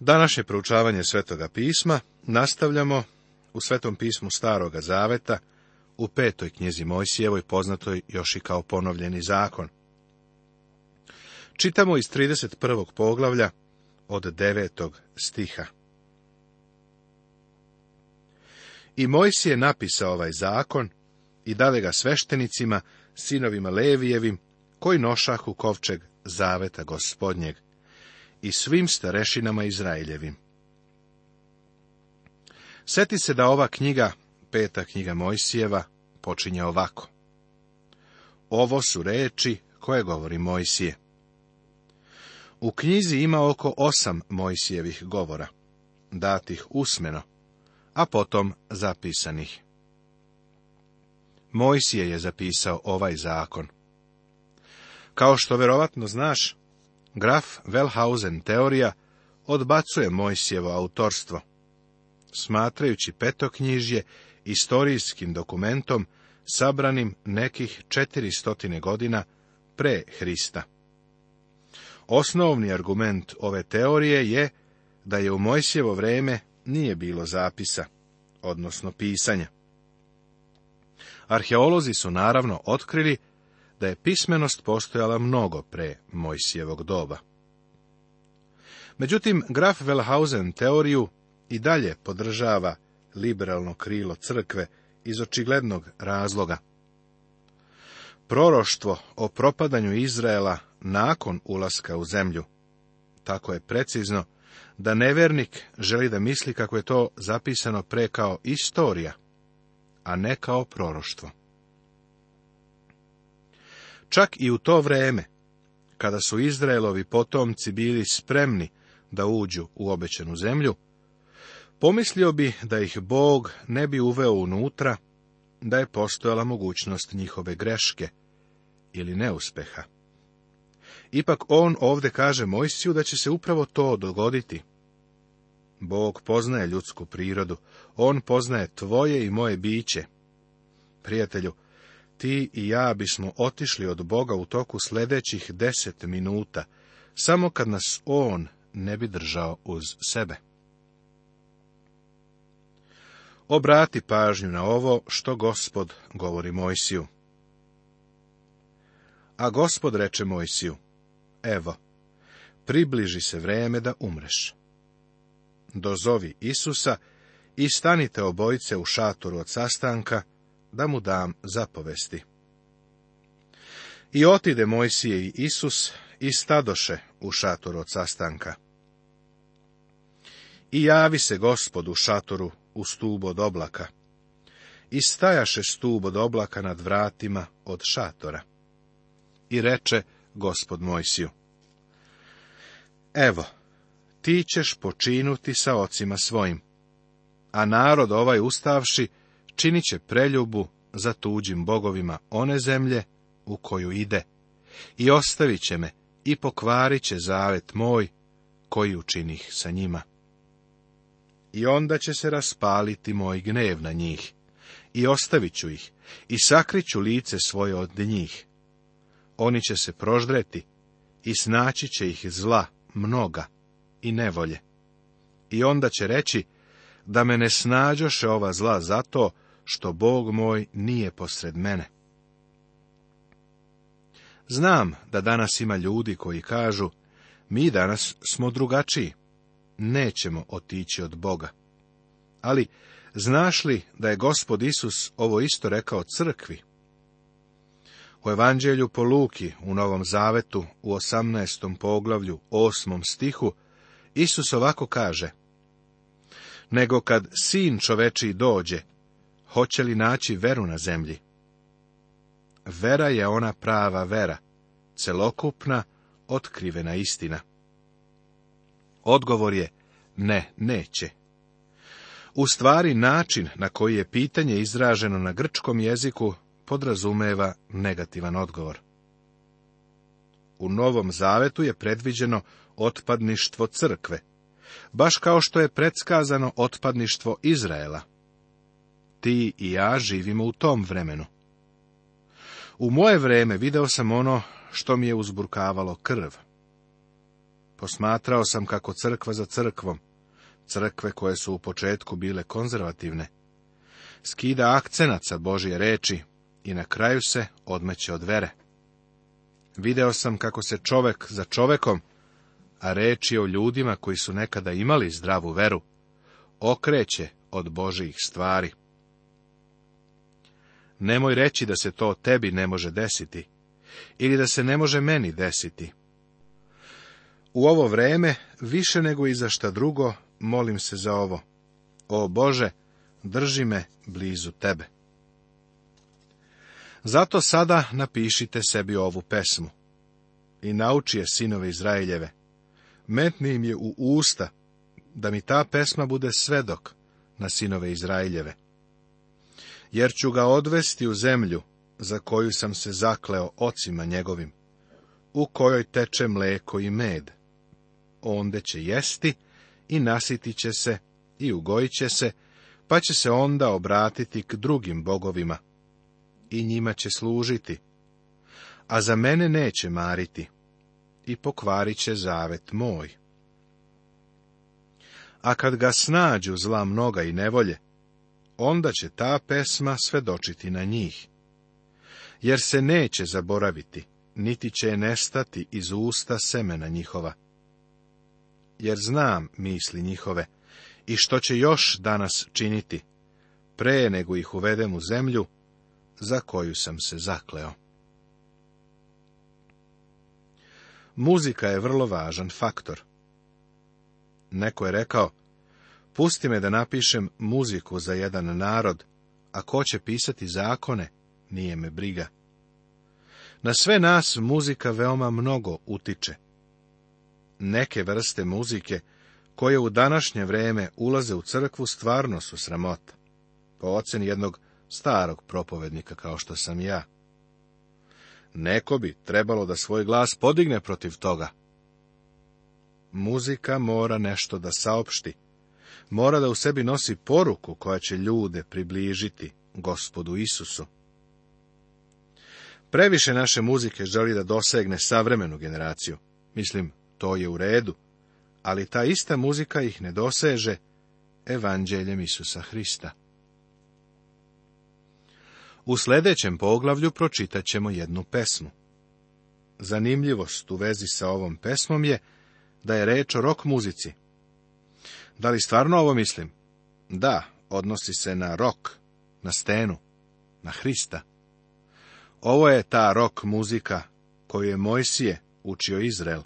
Današnje proučavanje Svetoga pisma nastavljamo u Svetom pismu Staroga Zaveta, u petoj knjizi Mojsijevoj, poznatoj još i kao ponovljeni zakon. Čitamo iz 31. poglavlja od 9. stiha. I Mojsije napisao ovaj zakon i dale ga sveštenicima, sinovima Levijevim, koji nošahu kovčeg zaveta gospodnjeg i svim starešinama Izraeljevim. Seti se da ova knjiga, peta knjiga Mojsijeva, počinje ovako. Ovo su reči koje govori Mojsije. U knjizi ima oko osam Mojsijevih govora, datih usmeno, a potom zapisanih. Mojsije je zapisao ovaj zakon. Kao što verovatno znaš, Graf Wellhausen teorija odbacuje Mojsijevo autorstvo. Smatrajući knjižje istorijskim dokumentom sabranim nekih 400 godina pre Hrista. Osnovni argument ove teorije je da je u Mojsijevo vrijeme nije bilo zapisa, odnosno pisanja. Arheolozi su naravno otkrili da je pismenost postojala mnogo pre Mojsijevog doba. Međutim, graf Wellhausen teoriju i dalje podržava liberalno krilo crkve iz očiglednog razloga. Proroštvo o propadanju Izraela nakon ulaska u zemlju, tako je precizno, da nevernik želi da misli kako je to zapisano pre kao istorija, a ne kao proroštvo. Čak i u to vreme, kada su Izraelovi potomci bili spremni da uđu u obećenu zemlju, pomislio bi da ih Bog ne bi uveo unutra, da je postojala mogućnost njihove greške ili neuspeha. Ipak on ovdje kaže Mojsiju da će se upravo to dogoditi. Bog poznaje ljudsku prirodu, on poznaje tvoje i moje biće. Prijatelju, ti i ja bismo otišli od Boga u toku sljedećih deset minuta, samo kad nas On ne bi držao uz sebe. Obrati pažnju na ovo što gospod govori Mojsiju. A gospod reče Mojsiju, evo, približi se vreme da umreš. Dozovi Isusa i stanite obojce u šatoru od sastanka, da mu dam zapovesti. I otide Mojsije i Isus i stadoše u šator od sastanka. I javi se gospod u šatoru u stubu od oblaka. I stajaše stub od oblaka nad vratima od šatora. I reče gospod Mojsiju. Evo, ti ćeš počinuti sa ocima svojim. A narod ovaj ustavši činit će preljubu za tuđim bogovima one zemlje u koju ide, i ostavit će me i pokvarit će zavet moj, koji učinih sa njima. I onda će se raspaliti moj gnev na njih, i ostavit ću ih, i sakriću lice svoje od njih. Oni će se proždreti, i snaći će ih zla mnoga i nevolje. I onda će reći, da me ne snađoše ova zla zato što Bog moj nije posred mene. Znam da danas ima ljudi koji kažu, mi danas smo drugačiji, nećemo otići od Boga. Ali, znaš li da je gospod Isus ovo isto rekao crkvi? U evanđelju po Luki u Novom Zavetu u 18. poglavlju 8. stihu Isus ovako kaže Nego kad sin čoveči dođe hoće li naći veru na zemlji? Vera je ona prava vera, celokupna, otkrivena istina. Odgovor je ne, neće. U stvari način na koji je pitanje izraženo na grčkom jeziku podrazumeva negativan odgovor. U Novom zavetu je predviđeno otpadništvo crkve, baš kao što je predskazano otpadništvo Izraela ti i ja živimo u tom vremenu. U moje vreme video sam ono što mi je uzburkavalo krv. Posmatrao sam kako crkva za crkvom, crkve koje su u početku bile konzervativne, skida akcenat sa Božje reči i na kraju se odmeće od vere. Video sam kako se čovek za čovekom, a reč je o ljudima koji su nekada imali zdravu veru, okreće od Božijih stvari. Nemoj reći da se to tebi ne može desiti, ili da se ne može meni desiti. U ovo vreme, više nego i za šta drugo, molim se za ovo. O Bože, drži me blizu tebe. Zato sada napišite sebi ovu pesmu. I nauči je sinove Izraeljeve. Metni im je u usta, da mi ta pesma bude svedok na sinove Izraeljeve jer ću ga odvesti u zemlju za koju sam se zakleo ocima njegovim, u kojoj teče mleko i med. Onde će jesti i nasiti će se i ugojit će se, pa će se onda obratiti k drugim bogovima i njima će služiti, a za mene neće mariti i pokvarit će zavet moj. A kad ga snađu zla mnoga i nevolje, onda će ta pesma svedočiti na njih. Jer se neće zaboraviti, niti će nestati iz usta semena njihova. Jer znam misli njihove, i što će još danas činiti, pre nego ih uvedem u zemlju, za koju sam se zakleo. Muzika je vrlo važan faktor. Neko je rekao, Pusti me da napišem muziku za jedan narod, a ko će pisati zakone, nije me briga. Na sve nas muzika veoma mnogo utiče. Neke vrste muzike, koje u današnje vreme ulaze u crkvu, stvarno su sramota, po oceni jednog starog propovednika kao što sam ja. Neko bi trebalo da svoj glas podigne protiv toga. Muzika mora nešto da saopšti, mora da u sebi nosi poruku koja će ljude približiti gospodu Isusu. Previše naše muzike želi da dosegne savremenu generaciju. Mislim, to je u redu, ali ta ista muzika ih ne doseže evanđeljem Isusa Hrista. U sljedećem poglavlju pročitat ćemo jednu pesmu. Zanimljivost u vezi sa ovom pesmom je da je reč o rock muzici, da li stvarno ovo mislim? Da, odnosi se na rok, na stenu, na Hrista. Ovo je ta rok muzika koju je Mojsije učio Izrael.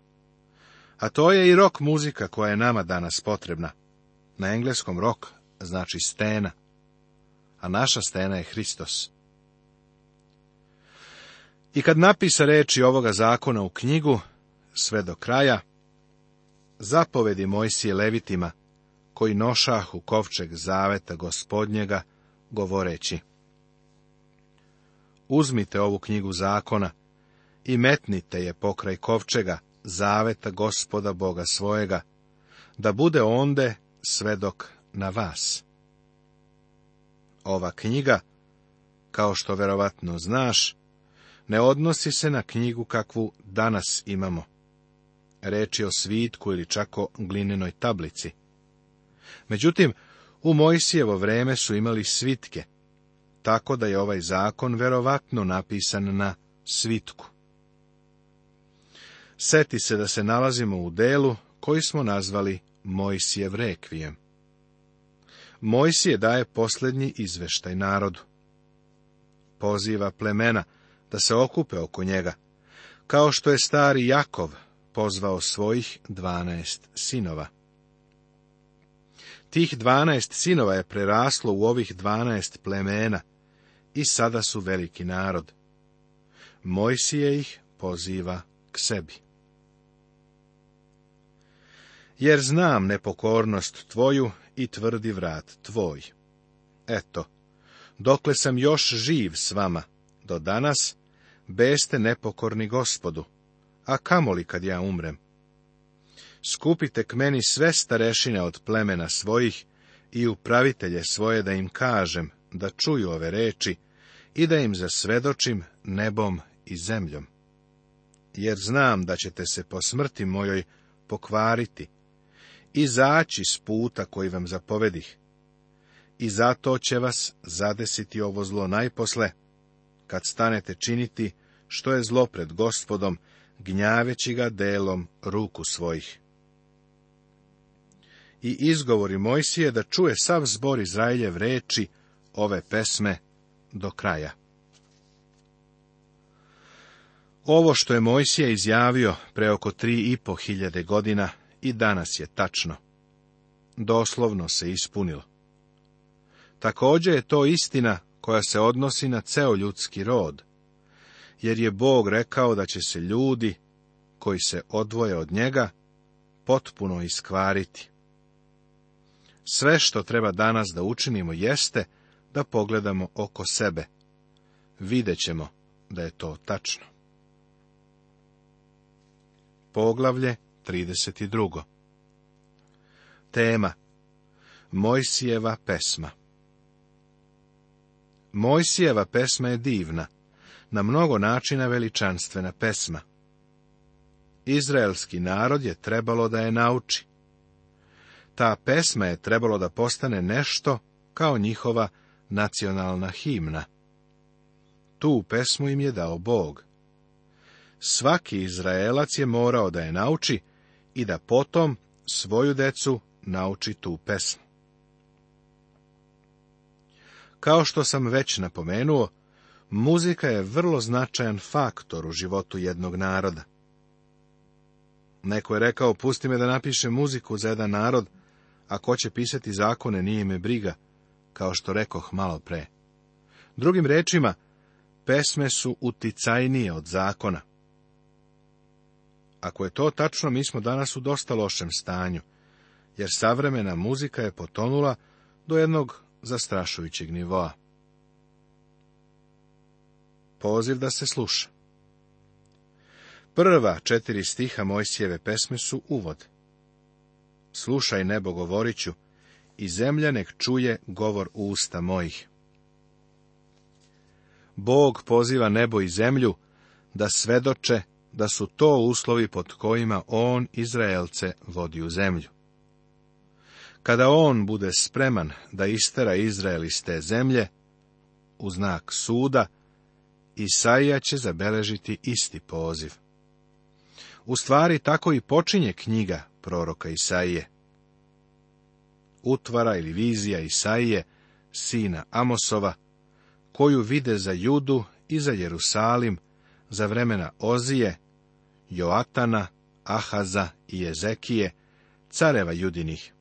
A to je i rok muzika koja je nama danas potrebna. Na engleskom rok znači stena, a naša stena je Hristos. I kad napisa reči ovoga zakona u knjigu, sve do kraja, zapovedi Mojsije levitima – koji u kovčeg zaveta gospodnjega, govoreći. Uzmite ovu knjigu zakona i metnite je pokraj kovčega zaveta gospoda Boga svojega, da bude onde svedok na vas. Ova knjiga, kao što verovatno znaš, ne odnosi se na knjigu kakvu danas imamo. Reč je o svitku ili čako glinenoj tablici. Međutim, u Mojsijevo vreme su imali svitke, tako da je ovaj zakon verovatno napisan na svitku. Seti se da se nalazimo u delu koji smo nazvali Mojsijev rekvijem. Mojsije daje posljednji izveštaj narodu. Poziva plemena da se okupe oko njega, kao što je stari Jakov pozvao svojih dvanaest sinova. Tih dvanaest sinova je preraslo u ovih dvanaest plemena i sada su veliki narod. Mojsije ih poziva k sebi. Jer znam nepokornost tvoju i tvrdi vrat tvoj. Eto, dokle sam još živ s vama, do danas, beste nepokorni gospodu, a kamoli kad ja umrem skupite k meni sve starešine od plemena svojih i upravitelje svoje da im kažem da čuju ove reči i da im zasvedočim nebom i zemljom. Jer znam da ćete se po smrti mojoj pokvariti, zaći s puta koji vam zapovedih. I zato će vas zadesiti ovo zlo najposle, kad stanete činiti što je zlo pred gospodom, gnjaveći ga delom ruku svojih i izgovori Mojsije da čuje sav zbor Izraeljev reči ove pesme do kraja. Ovo što je Mojsije izjavio pre oko tri i po hiljade godina i danas je tačno. Doslovno se ispunilo. Također je to istina koja se odnosi na ceo ljudski rod, jer je Bog rekao da će se ljudi, koji se odvoje od njega, potpuno iskvariti. Sve što treba danas da učinimo jeste da pogledamo oko sebe. Videćemo da je to tačno. Poglavlje 32. Tema Mojsijeva pesma Mojsijeva pesma je divna, na mnogo načina veličanstvena pesma. Izraelski narod je trebalo da je nauči. Ta pesma je trebalo da postane nešto kao njihova nacionalna himna. Tu pesmu im je dao Bog. Svaki Izraelac je morao da je nauči i da potom svoju decu nauči tu pesmu. Kao što sam već napomenuo, muzika je vrlo značajan faktor u životu jednog naroda. Neko je rekao, pusti me da napišem muziku za jedan narod, a ko će pisati zakone nije me briga, kao što rekoh malo pre. Drugim rečima, pesme su uticajnije od zakona. Ako je to tačno, mi smo danas u dosta lošem stanju, jer savremena muzika je potonula do jednog zastrašujućeg nivoa. Poziv da se sluša Prva četiri stiha Mojsijeve pesme su uvod. Slušaj nebo govoriću i zemlja nek čuje govor usta mojih. Bog poziva nebo i zemlju da svedoče da su to uslovi pod kojima on Izraelce vodi u zemlju. Kada on bude spreman da istera Izrael iz te zemlje, u znak suda, Isaija će zabeležiti isti poziv. U stvari tako i počinje knjiga proroka Isaije. Utvara ili vizija Isaije, sina Amosova, koju vide za Judu i za Jerusalim za vremena Ozije, Joatana, Ahaza i Ezekije, careva judinih.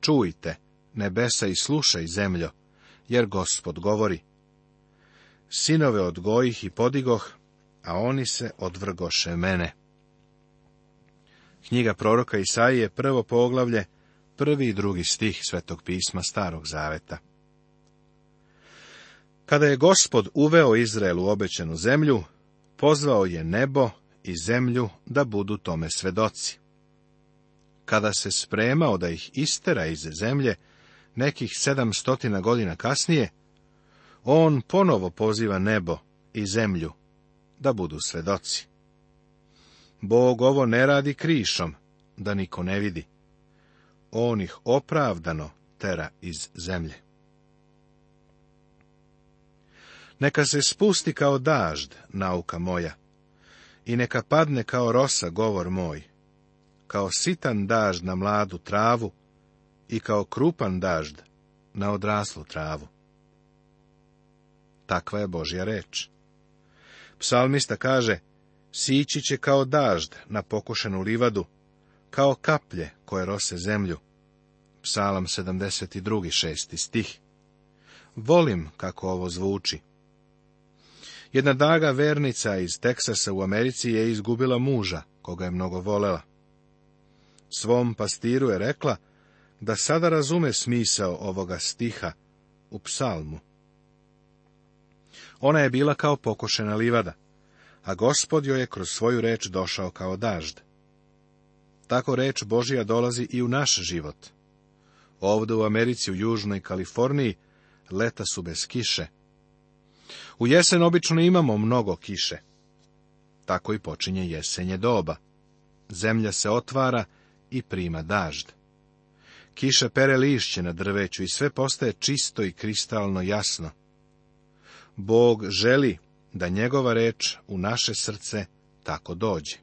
Čujte, nebesa i slušaj zemljo, jer gospod govori. Sinove odgojih i podigoh, a oni se odvrgoše mene. Knjiga proroka Isaije, prvo poglavlje, prvi i drugi stih Svetog pisma Starog Zaveta. Kada je gospod uveo Izrael u obećenu zemlju, pozvao je nebo i zemlju da budu tome svedoci. Kada se spremao da ih istera iz zemlje, nekih sedamstotina godina kasnije, on ponovo poziva nebo i zemlju da budu svedoci. Bog ovo ne radi krišom, da niko ne vidi. On ih opravdano tera iz zemlje. Neka se spusti kao dažd nauka moja, i neka padne kao rosa govor moj, kao sitan dažd na mladu travu i kao krupan dažd na odraslu travu. Takva je Božja reč. Psalmista kaže, Sići će kao dažd na pokušenu livadu, kao kaplje koje rose zemlju. Psalam 72. šesti stih. Volim kako ovo zvuči. Jedna daga vernica iz Teksasa u Americi je izgubila muža, koga je mnogo volela. Svom pastiru je rekla da sada razume smisao ovoga stiha u psalmu. Ona je bila kao pokošena livada a gospod joj je kroz svoju reč došao kao dažd. Tako reč Božija dolazi i u naš život. Ovde u Americi, u Južnoj Kaliforniji, leta su bez kiše. U jesen obično imamo mnogo kiše. Tako i počinje jesenje doba. Zemlja se otvara i prima dažd. Kiša pere lišće na drveću i sve postaje čisto i kristalno jasno. Bog želi da njegova reč u naše srce tako dođe.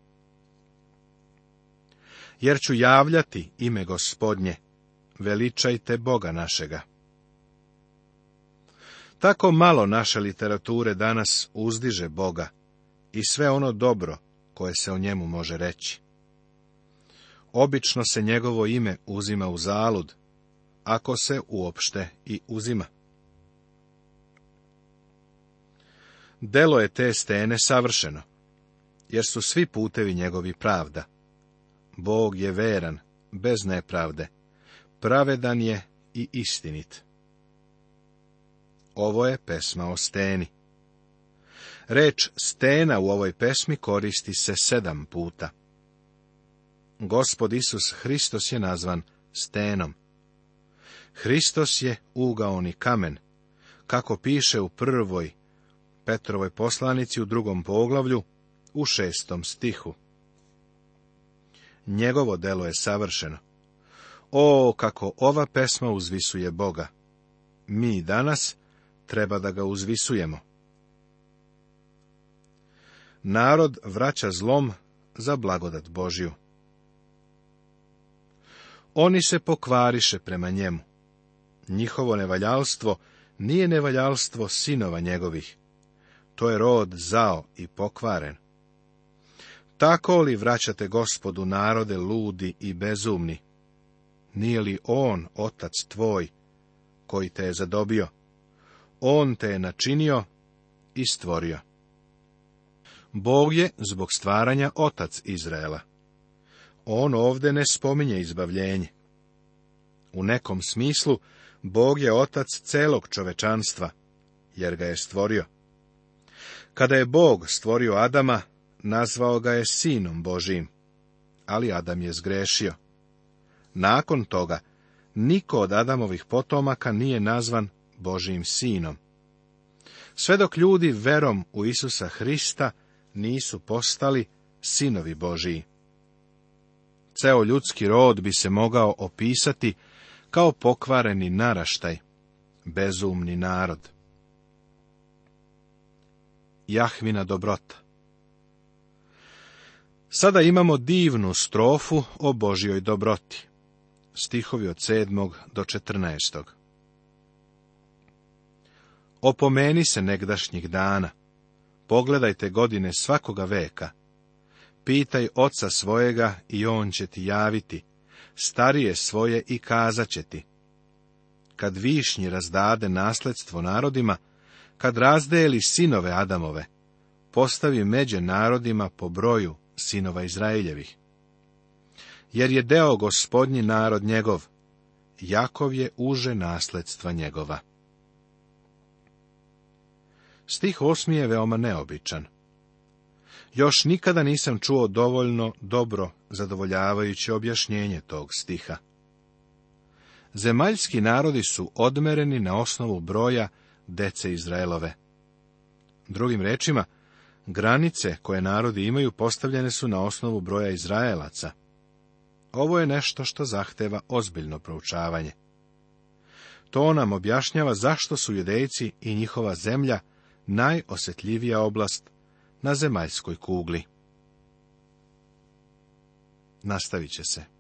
Jer ću javljati ime gospodnje, veličajte Boga našega. Tako malo naše literature danas uzdiže Boga i sve ono dobro koje se o njemu može reći. Obično se njegovo ime uzima u zalud, ako se uopšte i uzima. delo je te stene savršeno, jer su svi putevi njegovi pravda. Bog je veran, bez nepravde, pravedan je i istinit. Ovo je pesma o steni. Reč stena u ovoj pesmi koristi se sedam puta. Gospod Isus Hristos je nazvan stenom. Hristos je ugaoni kamen, kako piše u prvoj Petrovoj poslanici u drugom poglavlju u šestom stihu. Njegovo delo je savršeno. O, kako ova pesma uzvisuje Boga! Mi danas treba da ga uzvisujemo. Narod vraća zlom za blagodat Božju. Oni se pokvariše prema njemu. Njihovo nevaljalstvo nije nevaljalstvo sinova njegovih to je rod zao i pokvaren. Tako li vraćate gospodu narode ludi i bezumni? Nije li on otac tvoj, koji te je zadobio? On te je načinio i stvorio. Bog je zbog stvaranja otac Izraela. On ovde ne spominje izbavljenje. U nekom smislu, Bog je otac celog čovečanstva, jer ga je stvorio. Kada je Bog stvorio Adama, nazvao ga je sinom Božim, ali Adam je zgrešio. Nakon toga, niko od Adamovih potomaka nije nazvan Božim sinom. Sve dok ljudi verom u Isusa Hrista nisu postali sinovi Božiji. Ceo ljudski rod bi se mogao opisati kao pokvareni naraštaj, bezumni narod. Jahvina dobrota. Sada imamo divnu strofu o Božjoj dobroti. Stihovi od 7. do 14. Opomeni se negdašnjih dana. Pogledajte godine svakoga veka. Pitaj oca svojega i on će ti javiti, starije svoje i kazat ti. Kad višnji razdade nasledstvo narodima, kad razdeli sinove Adamove, postavi među narodima po broju sinova Izraeljevih. Jer je deo gospodnji narod njegov, Jakov je uže nasledstva njegova. Stih osmi je veoma neobičan. Još nikada nisam čuo dovoljno dobro zadovoljavajuće objašnjenje tog stiha. Zemaljski narodi su odmereni na osnovu broja dece Izraelove. Drugim rečima, granice koje narodi imaju postavljene su na osnovu broja Izraelaca. Ovo je nešto što zahteva ozbiljno proučavanje. To nam objašnjava zašto su judejci i njihova zemlja najosjetljivija oblast na zemaljskoj kugli. Nastavit će se.